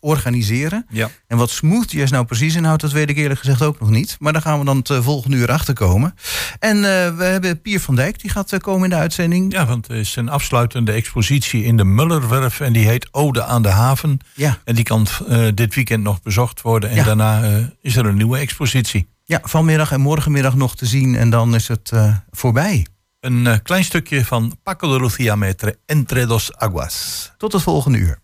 organiseren. Ja. En wat smooth jazz nou precies inhoudt, dat weet ik eerlijk gezegd ook nog niet. Maar daar gaan we dan het volgende uur achter komen. En we hebben Pier van Dijk, die gaat komen in de uitzending. Ja, want er is een afsluitende expositie in de Mullerwerf en die heet Ode aan de Haven. Ja. En die kan eh, dit weekend nog bezocht worden en Ja. daarna eh, is er een nieuwe expositie. Ja, vanmiddag en morgenmiddag nog te zien en dan is het eh, voorbij. Een klein stukje van Paco de Lucia met Entre dos Aguas. Tot het volgende uur.